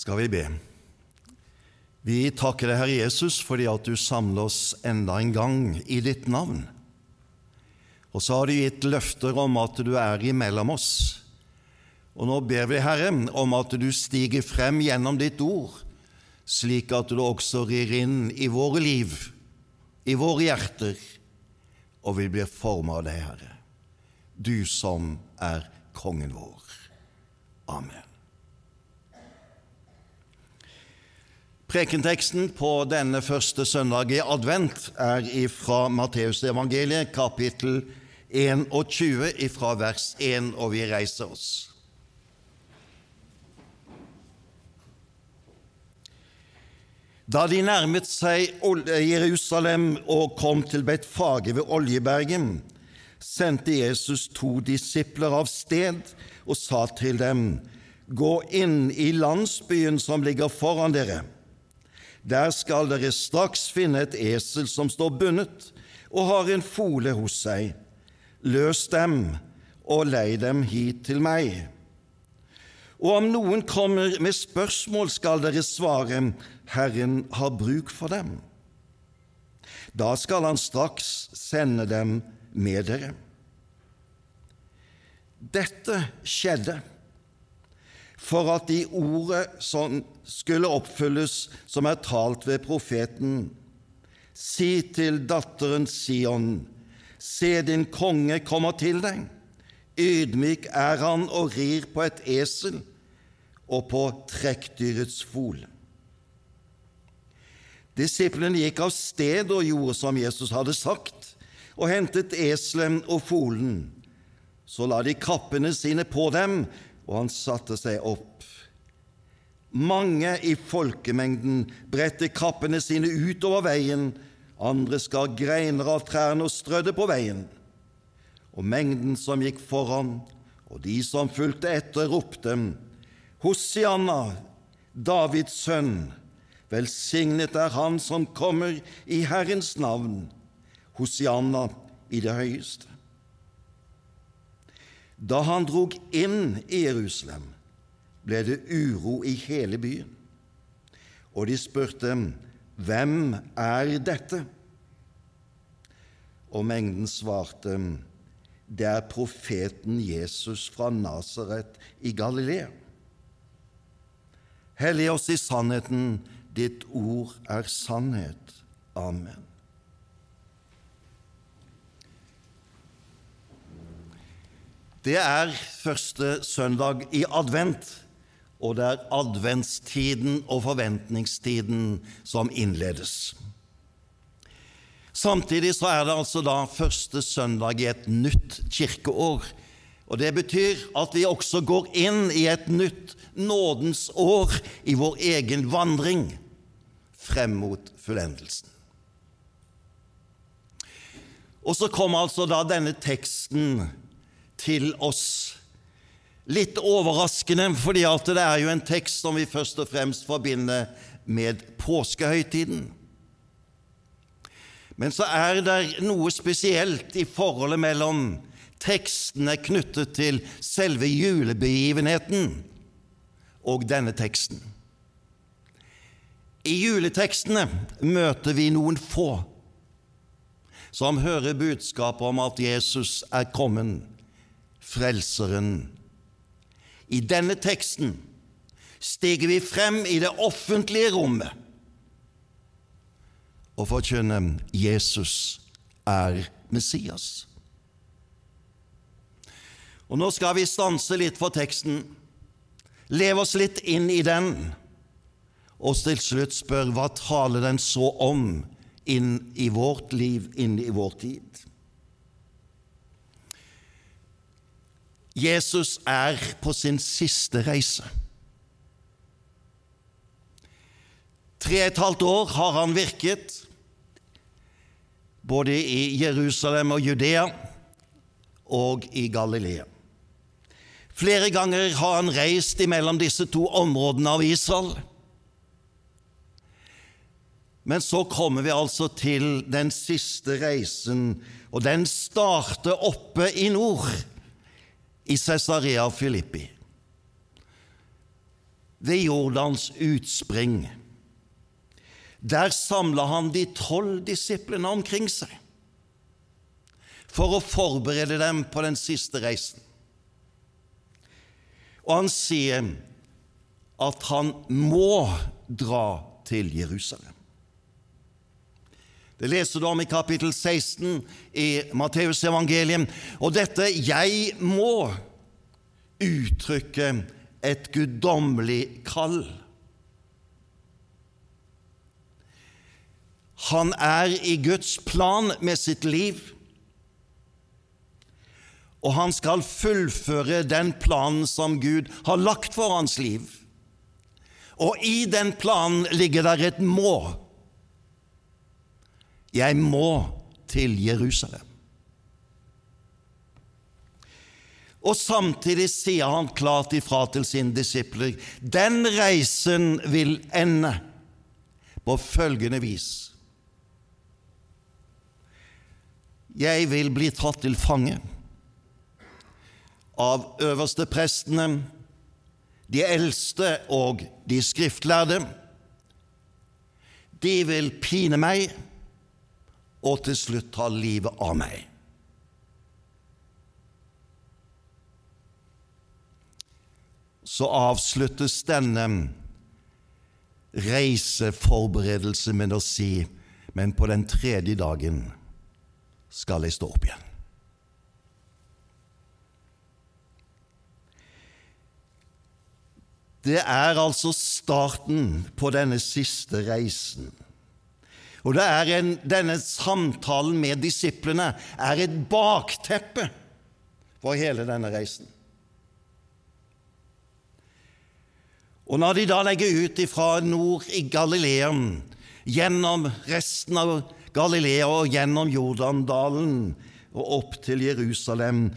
skal vi be. Vi takker deg, Herre Jesus, fordi at du samler oss enda en gang i ditt navn. Og så har du gitt løfter om at du er imellom oss. Og nå ber vi, Herre, om at du stiger frem gjennom ditt ord, slik at du også rir inn i våre liv, i våre hjerter, og vi blir formet av deg, Herre, du som er kongen vår. Amen. Prekenteksten på denne første søndag i advent er fra Matteusevangeliet, kapittel 21, fra vers 1, og vi reiser oss. Da de nærmet seg Jerusalem og kom til Betfage ved Oljebergen, sendte Jesus to disipler av sted og sa til dem, Gå inn i landsbyen som ligger foran dere. Der skal dere straks finne et esel som står bundet og har en fole hos seg. Løs dem og lei dem hit til meg. Og om noen kommer med spørsmål, skal dere svare, Herren har bruk for dem. Da skal han straks sende dem med dere. Dette skjedde for at de ordet som skulle oppfylles som er talt ved profeten. Si til datteren Sion, se din konge kommer til deg. Ydmyk er han og rir på et esel og på trekkdyrets fol. Disiplene gikk av sted og gjorde som Jesus hadde sagt, og hentet eselet og folen. Så la de kappene sine på dem og han satte seg opp. Mange i folkemengden bredte kappene sine utover veien, andre skar greiner av trærne og strødde på veien. Og mengden som gikk foran, og de som fulgte etter, ropte:" Hosianna, Davids sønn, velsignet er Han som kommer i Herrens navn, Hosianna i det høyeste. Da han drog inn i Jerusalem, ble det uro i hele byen, og de spurte, Hvem er dette? Og mengden svarte, Det er profeten Jesus fra Nasaret i Galilea. Hellig oss i sannheten, ditt ord er sannhet. Amen. Det er første søndag i advent, og det er adventstiden og forventningstiden som innledes. Samtidig så er det altså da første søndag i et nytt kirkeår. Og Det betyr at vi også går inn i et nytt nådens år i vår egen vandring frem mot fullendelsen. Og så kommer altså da denne teksten til oss. Litt overraskende, fordi det er jo en tekst som vi først og fremst forbinder med påskehøytiden. Men så er det noe spesielt i forholdet mellom tekstene knyttet til selve julebegivenheten og denne teksten. I juletekstene møter vi noen få som hører budskapet om at Jesus er kommet Frelseren. I denne teksten stiger vi frem i det offentlige rommet og forkynner Jesus er Messias. Og Nå skal vi stanse litt for teksten, leve oss litt inn i den, og til slutt spørre hva taler den så om inn i vårt liv, inn i vår tid? Jesus er på sin siste reise. Tre og et halvt år har han virket, både i Jerusalem og Judea og i Galilea. Flere ganger har han reist imellom disse to områdene av Israel. Men så kommer vi altså til den siste reisen, og den starter oppe i nord i Cesarea Filippi. ved Jordans utspring. Der samla han de tolv disiplene omkring seg for å forberede dem på den siste reisen. Og han sier at han må dra til Jerusalem. Det leser du om i kapittel 16 i Matteusevangeliet. Og dette 'jeg må' uttrykke et guddommelig kall. Han er i Guds plan med sitt liv, og han skal fullføre den planen som Gud har lagt for hans liv. Og i den planen ligger der et må. Jeg må til Jerusalem. Og samtidig sier han klart ifra til sine disipler den reisen vil ende på følgende vis. Jeg vil bli tatt til fange av øversteprestene, de eldste og de skriftlærde. De vil pine meg og til slutt ta livet av meg. så avsluttes denne reiseforberedelse med å si men på den tredje dagen skal jeg stå opp igjen. Det er altså starten på denne siste reisen. Og en, denne samtalen med disiplene er et bakteppe for hele denne reisen. Og når de da legger ut fra nord i Galileen, gjennom resten av Galilea og gjennom Jordandalen og opp til Jerusalem,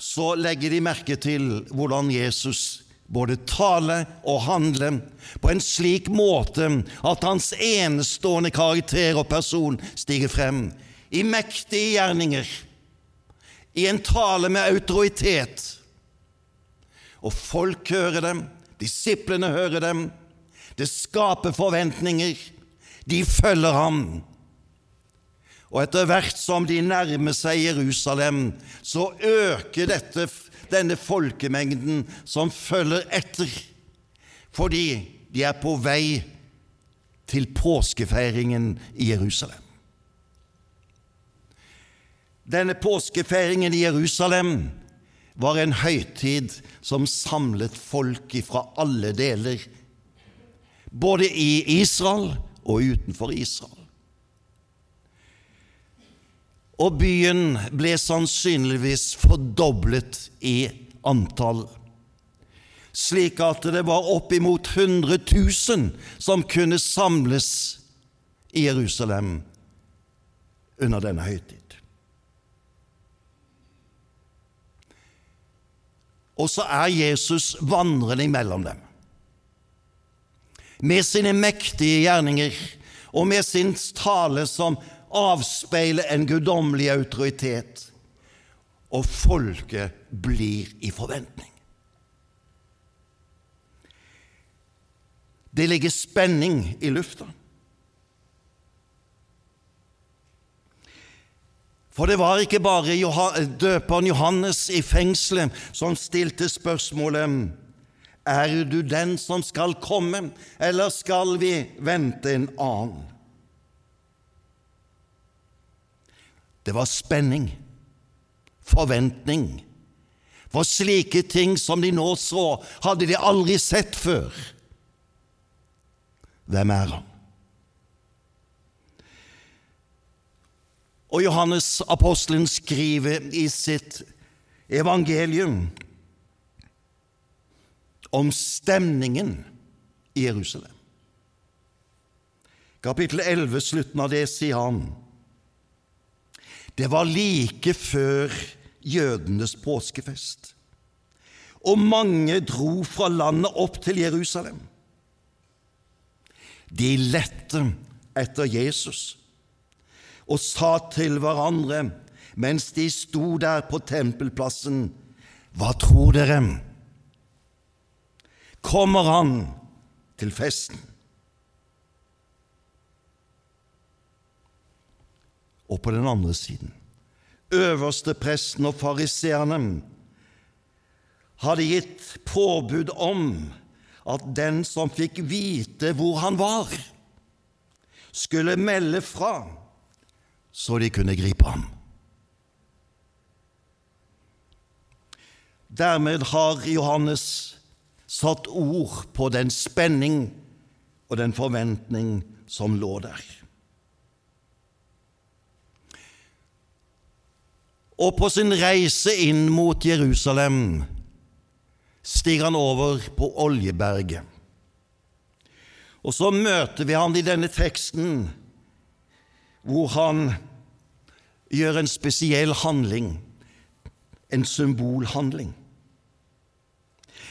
så legger de merke til hvordan Jesus både tale og handle på en slik måte at hans enestående karakter og person stiger frem i mektige gjerninger, i en tale med autoritet. Og folk hører dem, Disiplene hører dem. Det skaper forventninger. De følger ham. Og etter hvert som de nærmer seg Jerusalem, så øker dette, denne folkemengden som følger etter, fordi de er på vei til påskefeiringen i Jerusalem. Denne påskefeiringen i Jerusalem var en høytid som samlet folk fra alle deler, både i Israel og utenfor Israel. Og byen ble sannsynligvis fordoblet i antall, slik at det var oppimot 100 000 som kunne samles i Jerusalem under denne høytid. og så er Jesus vandrende imellom dem. Med sine mektige gjerninger og med sin tale som avspeiler en guddommelig autoritet. Og folket blir i forventning. Det ligger spenning i lufta. For det var ikke bare døperen Johannes i fengselet som stilte spørsmålet Er du den som skal komme, eller skal vi vente en annen? Det var spenning, forventning. For slike ting som de nå så, hadde de aldri sett før. Hvem er han? Og Johannes apostelen skriver i sitt evangelium om stemningen i Jerusalem. Kapittel 11, slutten av det, sier han Det var like før jødenes påskefest, og mange dro fra landet opp til Jerusalem. De lette etter Jesus og sa til hverandre mens de sto der på tempelplassen, Hva tror dere? Kommer han til festen. Og på den andre siden øverste presten og fariseerne hadde gitt påbud om at den som fikk vite hvor han var, skulle melde fra så de kunne gripe ham. Dermed har Johannes satt ord på den spenning og den forventning som lå der. Og på sin reise inn mot Jerusalem stiger han over på Oljeberget. Og så møter vi han i denne teksten, hvor han gjør en spesiell handling, en symbolhandling.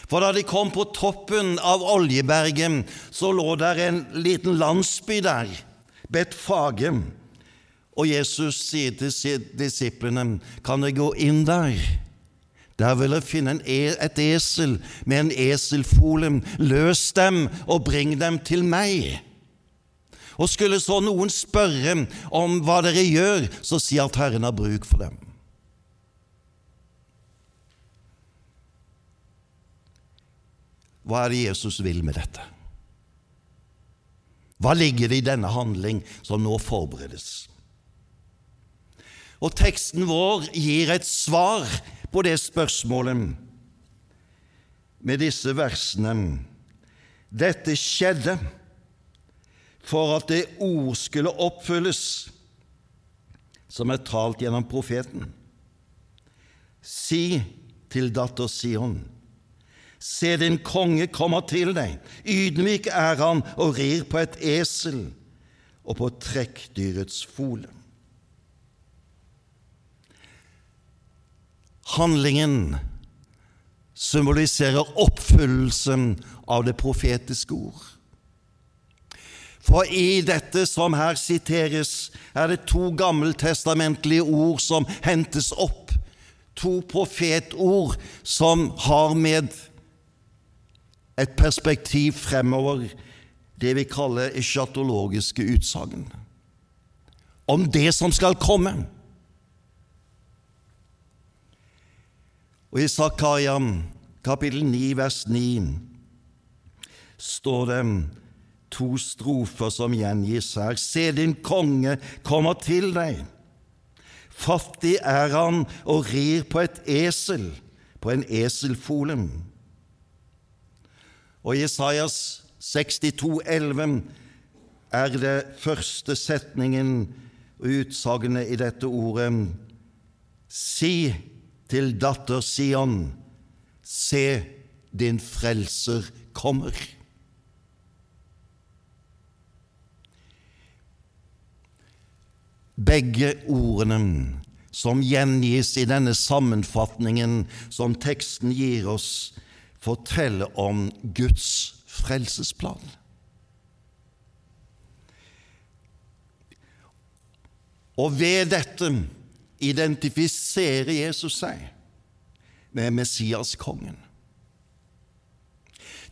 For da de kom på toppen av Oljeberget, så lå der en liten landsby der, Betfage. Og Jesus sier til disiplene, kan dere gå inn der? Der vil dere finne e, et esel med en eselfole. Løs dem og bring dem til meg. Og skulle så noen spørre om hva dere gjør, så si at Herren har bruk for dem. Hva er det Jesus vil med dette? Hva ligger det i denne handling som nå forberedes? Og teksten vår gir et svar på det spørsmålet med disse versene. Dette skjedde for at det ord skulle oppfylles som er talt gjennom profeten. Si til datter Sion, se din konge kommer til deg, ydmyk er han og rir på et esel og på trekkdyrets fole. Handlingen symboliserer oppfyllelsen av det profetiske ord. For i dette som her siteres, er det to gammeltestamentlige ord som hentes opp, to profetord som har med et perspektiv fremover det vi kaller eschatologiske utsagn. Om det som skal komme. Og i Zakaria kapittel 9, vers 9 står det to strofer som gjengis her. Se, din konge kommer til deg. Fattig er han og rir på et esel, på en eselfolen. Og i Jesajas 62, 11 er det første setningen og utsagnet i dette ordet. Si til datter Sion, se, din frelser kommer. Begge ordene som gjengis i denne sammenfatningen som teksten gir oss, forteller om Guds frelsesplan. Og ved dette identifiserer Jesus seg med Messias-kongen.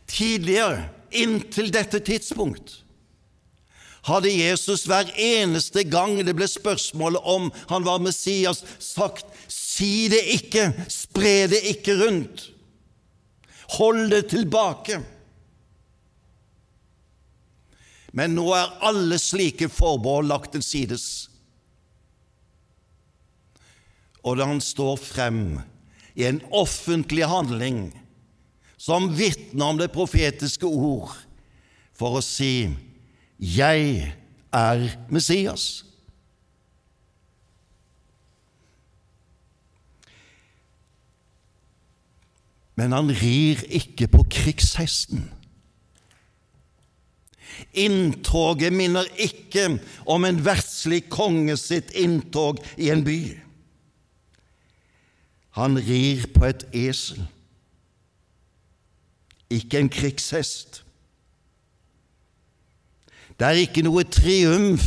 Tidligere, inntil dette tidspunkt, hadde Jesus hver eneste gang det ble spørsmålet om han var Messias, sagt si det ikke, spre det ikke rundt, hold det tilbake. Men nå er alle slike forbehold lagt til sides og da han står frem i en offentlig handling som vitner om det profetiske ord, for å si 'Jeg er Messias'. Men han rir ikke på krigshesten. Inntoget minner ikke om en verdslig konge sitt inntog i en by. Han rir på et esel, ikke en krigshest. Det er ikke noe triumf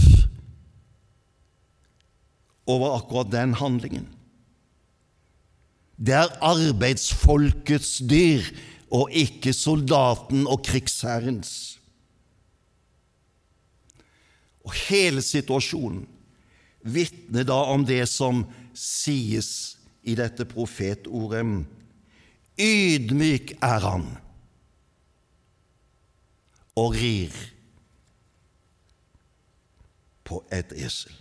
over akkurat den handlingen. Det er arbeidsfolkets dyr og ikke soldaten og krigsherrens. Og hele situasjonen vitner da om det som sies i dette profetordet. Ydmyk er han og rir på et esel.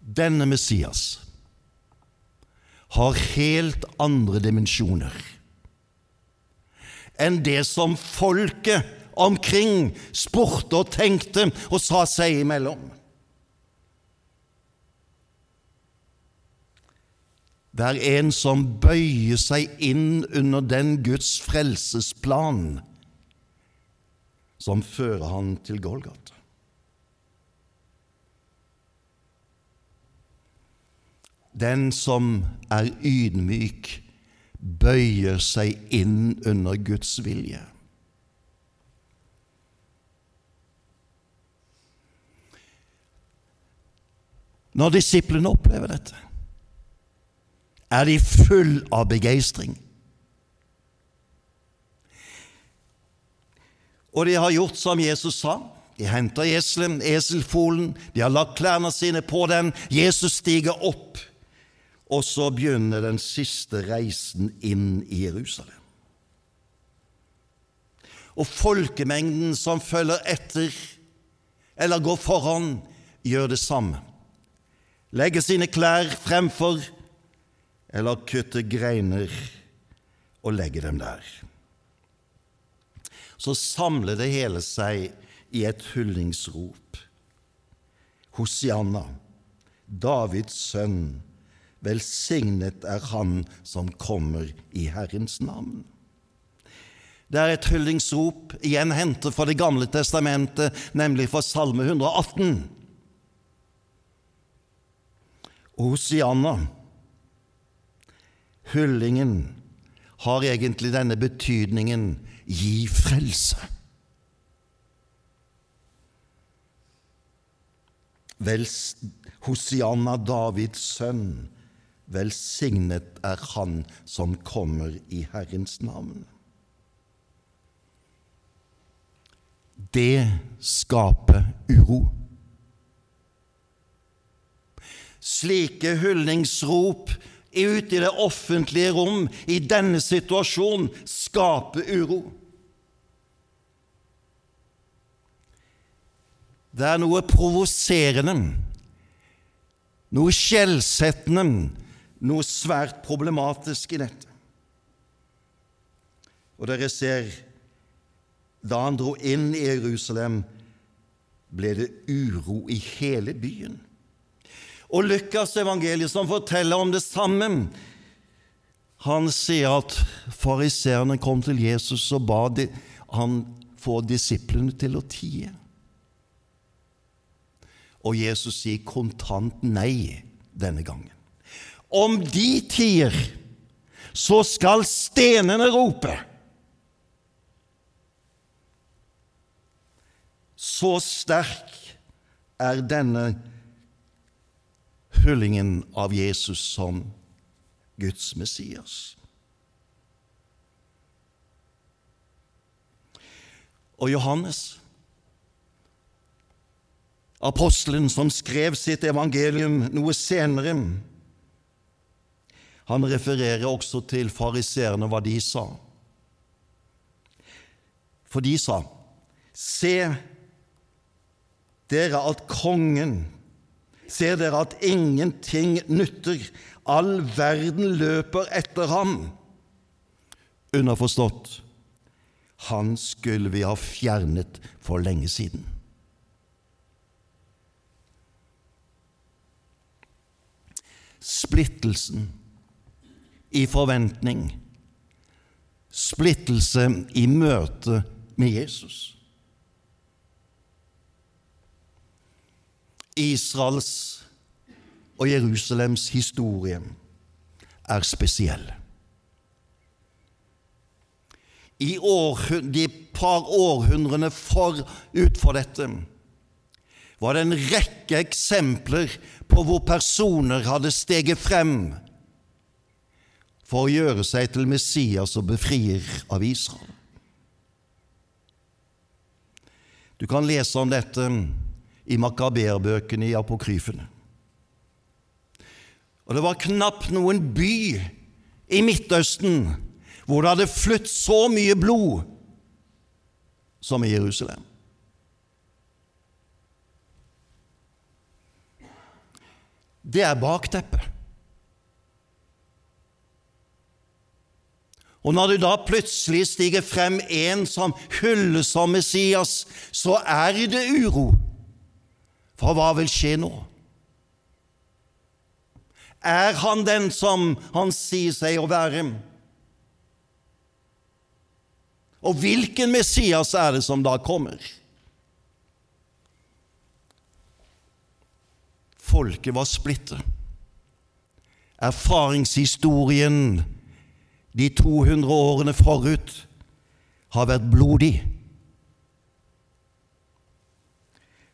Denne Messias har helt andre dimensjoner enn det som folket omkring spurte og tenkte og sa seg imellom. Det en som bøyer seg inn under den Guds frelsesplan som fører han til Golgata. Den som er ydmyk, bøyer seg inn under Guds vilje. Når disiplene opplever dette, er de full av begeistring. Og de har gjort som Jesus sa. De henter eselen, eselfolen, de har lagt klærne sine på den. Jesus stiger opp, og så begynner den siste reisen inn i Jerusalem. Og folkemengden som følger etter, eller går foran, gjør det samme. Legger sine klær fremfor, eller kutte greiner og legge dem der. Så samler det hele seg i et hyllingsrop. Hosianna, Davids sønn, velsignet er han som kommer i Herrens navn. Det er et hyllingsrop igjen hentet fra Det gamle testamentet, nemlig fra Salme 118. Og Hosianna, hyllingen, har egentlig denne betydningen gi frelse. Vels, Hosianna, Davids sønn, velsignet er han som kommer i Herrens navn. Det skaper uro. Slike hyllingsrop ute i det offentlige rom i denne situasjonen skape uro. Det er noe provoserende, noe skjellsettende, noe svært problematisk i dette. Og dere ser, da han dro inn i Jerusalem, ble det uro i hele byen. Og Lukas evangeliet som forteller om det samme, han sier at fariseerne kom til Jesus og ba de, han få disiplene til å tie. Og Jesus sier kontant nei denne gangen. Om de tier, så skal stenene rope. Så sterk er denne hyllingen av Jesus som Guds Messias. Og Johannes apostelen som skrev sitt evangelium noe senere. Han refererer også til fariseerne, hva de sa. For de sa, Se dere at kongen, ser dere at ingenting nytter, all verden løper etter ham. Underforstått, han skulle vi ha fjernet for lenge siden. splittelsen i forventning, splittelse i møte med Jesus. Israels og Jerusalems historie er spesiell. I de par århundrene forut for dette var det en rekke eksempler på hvor personer hadde steget frem for å gjøre seg til Messias og befrier av Israel. Du kan lese om dette i makaberbøkene i apokryfene. Og det var knapt noen by i Midtøsten hvor det hadde flytt så mye blod som i Jerusalem. Det er bakteppet. Og når det da plutselig stiger frem en som hylles som Messias, så er det uro. For hva vil skje nå? Er han den som han sier seg å være? Og hvilken Messias er det som da kommer? Folket var splittet. Erfaringshistorien de 200 årene forut har vært blodig.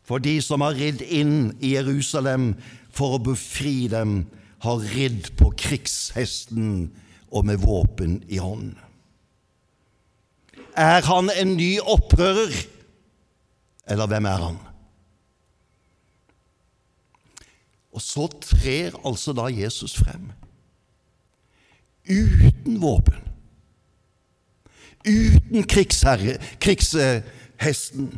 For de som har ridd inn i Jerusalem for å befri dem, har ridd på krigshesten og med våpen i hånd. Er han en ny opprører, eller hvem er han? Og så trer altså da Jesus frem uten våpen, uten krigsherre, krigshesten,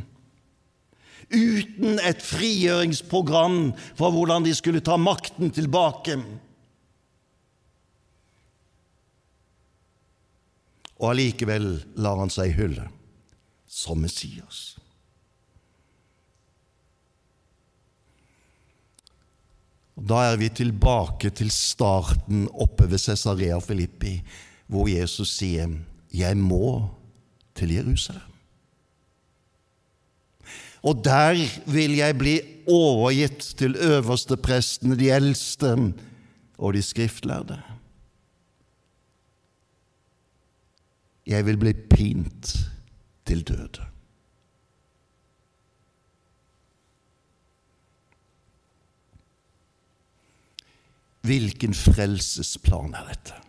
uten et frigjøringsprogram for hvordan de skulle ta makten tilbake. Og allikevel lar han seg hylle som Messias. Da er vi tilbake til starten oppe ved Cesarea Filippi, hvor Jesus sier, 'Jeg må til Jerusalem'. Og der vil jeg bli overgitt til øversteprestene, de eldste og de skriftlærde. Jeg vil bli pint til døde. Hvilken frelsesplan er dette?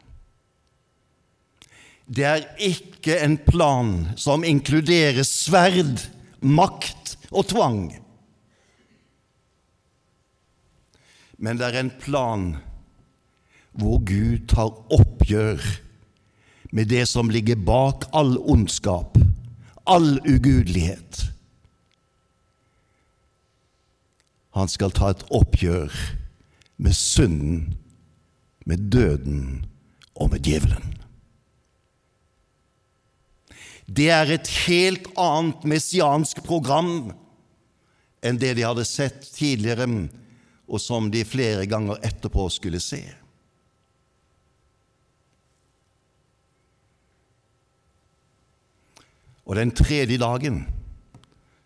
Det er ikke en plan som inkluderer sverd, makt og tvang. Men det er en plan hvor Gud tar oppgjør med det som ligger bak all ondskap, all ugudelighet. Han skal ta et oppgjør med synden, med døden og med djevelen. Det er et helt annet messiansk program enn det de hadde sett tidligere, og som de flere ganger etterpå skulle se. Og den tredje dagen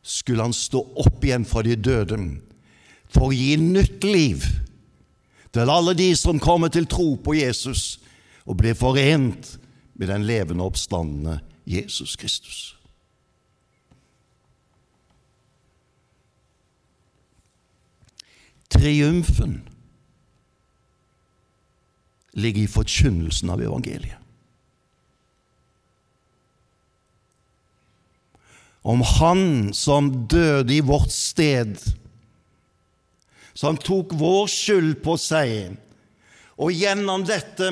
skulle han stå opp igjen fra de døde for å gi nytt liv til alle de som kommer til tro på Jesus og blir forent med den levende oppstandende Jesus Kristus. Triumfen ligger i forkynnelsen av evangeliet. Om Han som døde i vårt sted, som tok vår skyld på seg, og gjennom dette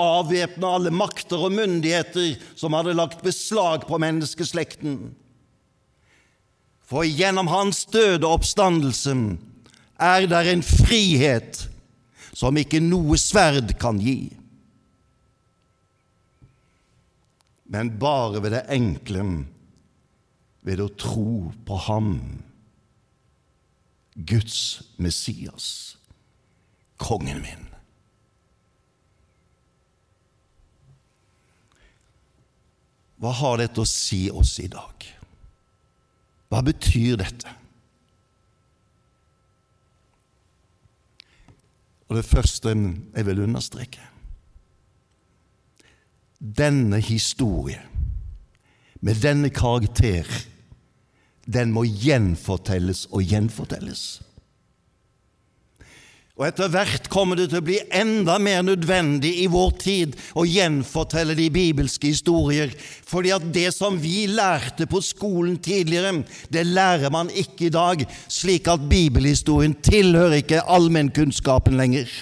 avvæpna alle makter og myndigheter som hadde lagt beslag på menneskeslekten. For gjennom hans døde oppstandelse er der en frihet som ikke noe sverd kan gi. Men bare ved det enkle, ved å tro på Ham Guds Messias, kongen min. Hva har dette å si oss i dag? Hva betyr dette? Og det første jeg vil understreke Denne historie, med denne karakter, den må gjenfortelles og gjenfortelles. Og etter hvert kommer det til å bli enda mer nødvendig i vår tid å gjenfortelle de bibelske historier, fordi at det som vi lærte på skolen tidligere, det lærer man ikke i dag, slik at bibelhistorien tilhører ikke allmennkunnskapen lenger.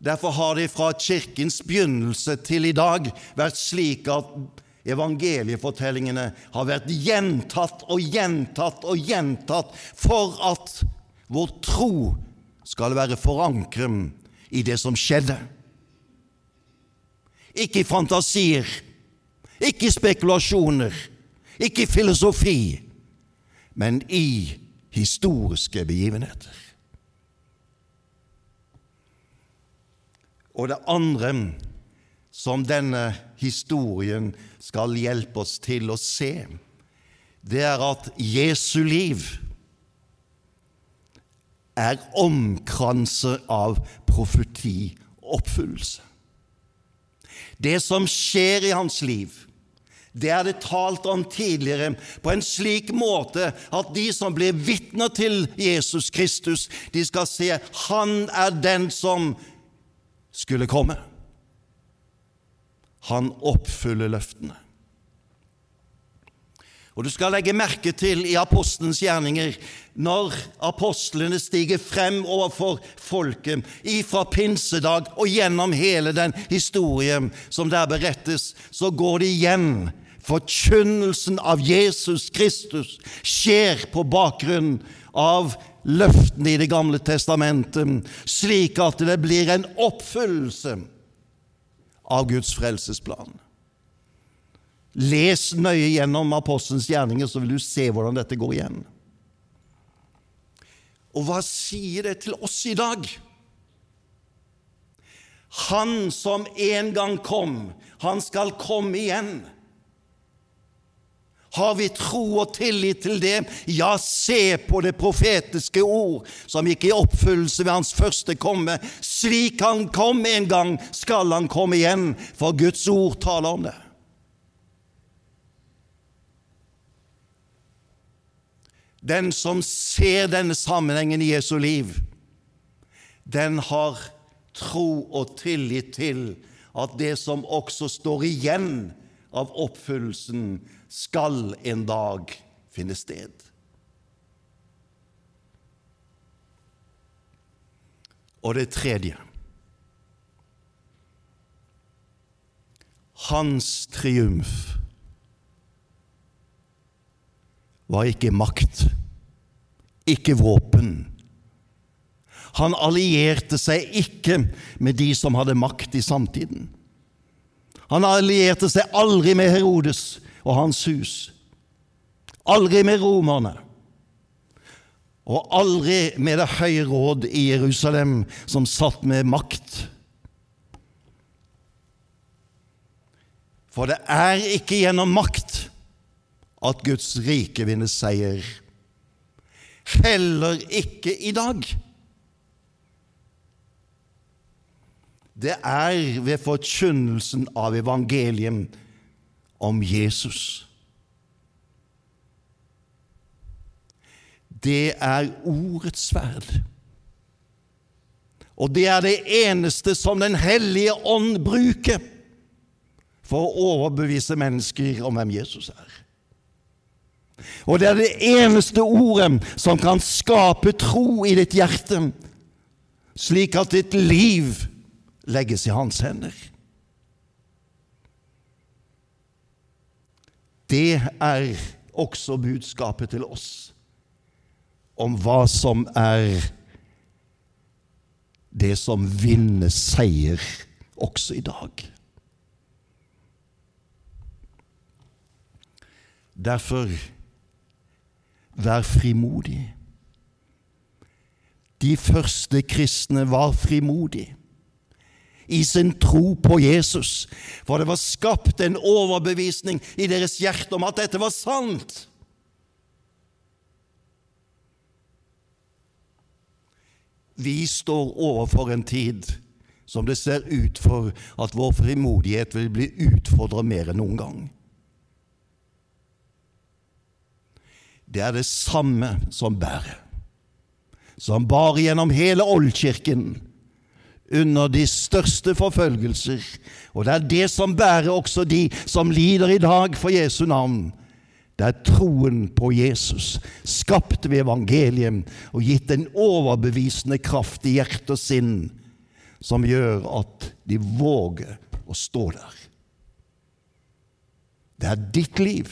Derfor har det fra kirkens begynnelse til i dag vært slik at Evangeliefortellingene har vært gjentatt og gjentatt og gjentatt for at vår tro skal være forankret i det som skjedde. Ikke i fantasier, ikke i spekulasjoner, ikke i filosofi, men i historiske begivenheter. Og det andre som denne historien skal hjelpe oss til å se, det er at Jesu liv er omkranset av profeti og oppfyllelse. Det som skjer i hans liv, det er det talt om tidligere på en slik måte at de som blir vitner til Jesus Kristus, de skal se han er den som skulle komme. Han oppfyller løftene. Og Du skal legge merke til i apostelens gjerninger, når apostlene stiger frem overfor folket ifra pinsedag og gjennom hele den historien som der berettes, så går det igjen. Forkynnelsen av Jesus Kristus skjer på bakgrunn av løftene i Det gamle testamentet, slik at det blir en oppfyllelse av Guds frelsesplan. Les nøye gjennom apostelens gjerninger, så vil du se hvordan dette går igjen. Og hva sier det til oss i dag? Han som en gang kom, han skal komme igjen. Har vi tro og tillit til det? Ja, se på det profetiske ord som gikk i oppfyllelse ved hans første komme. Slik han kom en gang, skal han komme igjen, for Guds ord taler om det. Den som ser denne sammenhengen i Jesu liv, den har tro og tillit til at det som også står igjen av oppfyllelsen, skal en dag finne sted. Og det tredje Hans triumf var ikke makt, ikke våpen. Han allierte seg ikke med de som hadde makt i samtiden. Han allierte seg aldri med Herodes og hans hus. Aldri med romerne. Og aldri med Det høye råd i Jerusalem, som satt med makt. For det er ikke gjennom makt at Guds rike vinner seier. Heller ikke i dag. Det er ved forkynnelsen av evangeliet om Jesus. Det er ordets sverd. Og det er det eneste som Den hellige ånd bruker for å overbevise mennesker om hvem Jesus er. Og det er det eneste ordet som kan skape tro i ditt hjerte, slik at ditt liv legges i hans hender. Det er også budskapet til oss om hva som er det som vinner seier også i dag. Derfor vær frimodig. De første kristne var frimodige i sin tro på Jesus. For det var skapt en overbevisning i deres hjerte om at dette var sant. Vi står overfor en tid som det ser ut for at vår frimodighet vil bli utfordret mer enn noen gang. det er det samme som bærer. Som bar gjennom hele oldkirken under de største forfølgelser. Og det er det som bærer også de som lider i dag for Jesu navn. Det er troen på Jesus, skapt ved evangeliet og gitt en overbevisende kraft i hjerte og sinn, som gjør at de våger å stå der. Det er ditt liv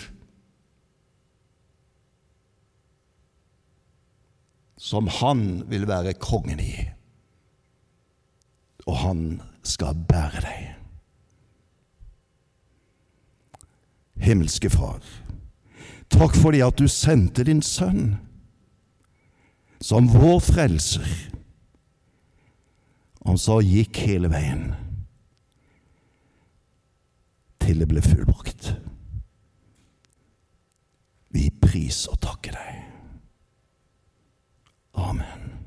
som han vil være kongen i, og han skal bære deg. Himmelske Far. Takk fordi at du sendte din sønn som vår frelser. Han så gikk hele veien til det ble fullbrakt. Vi priser og takker deg. Amen.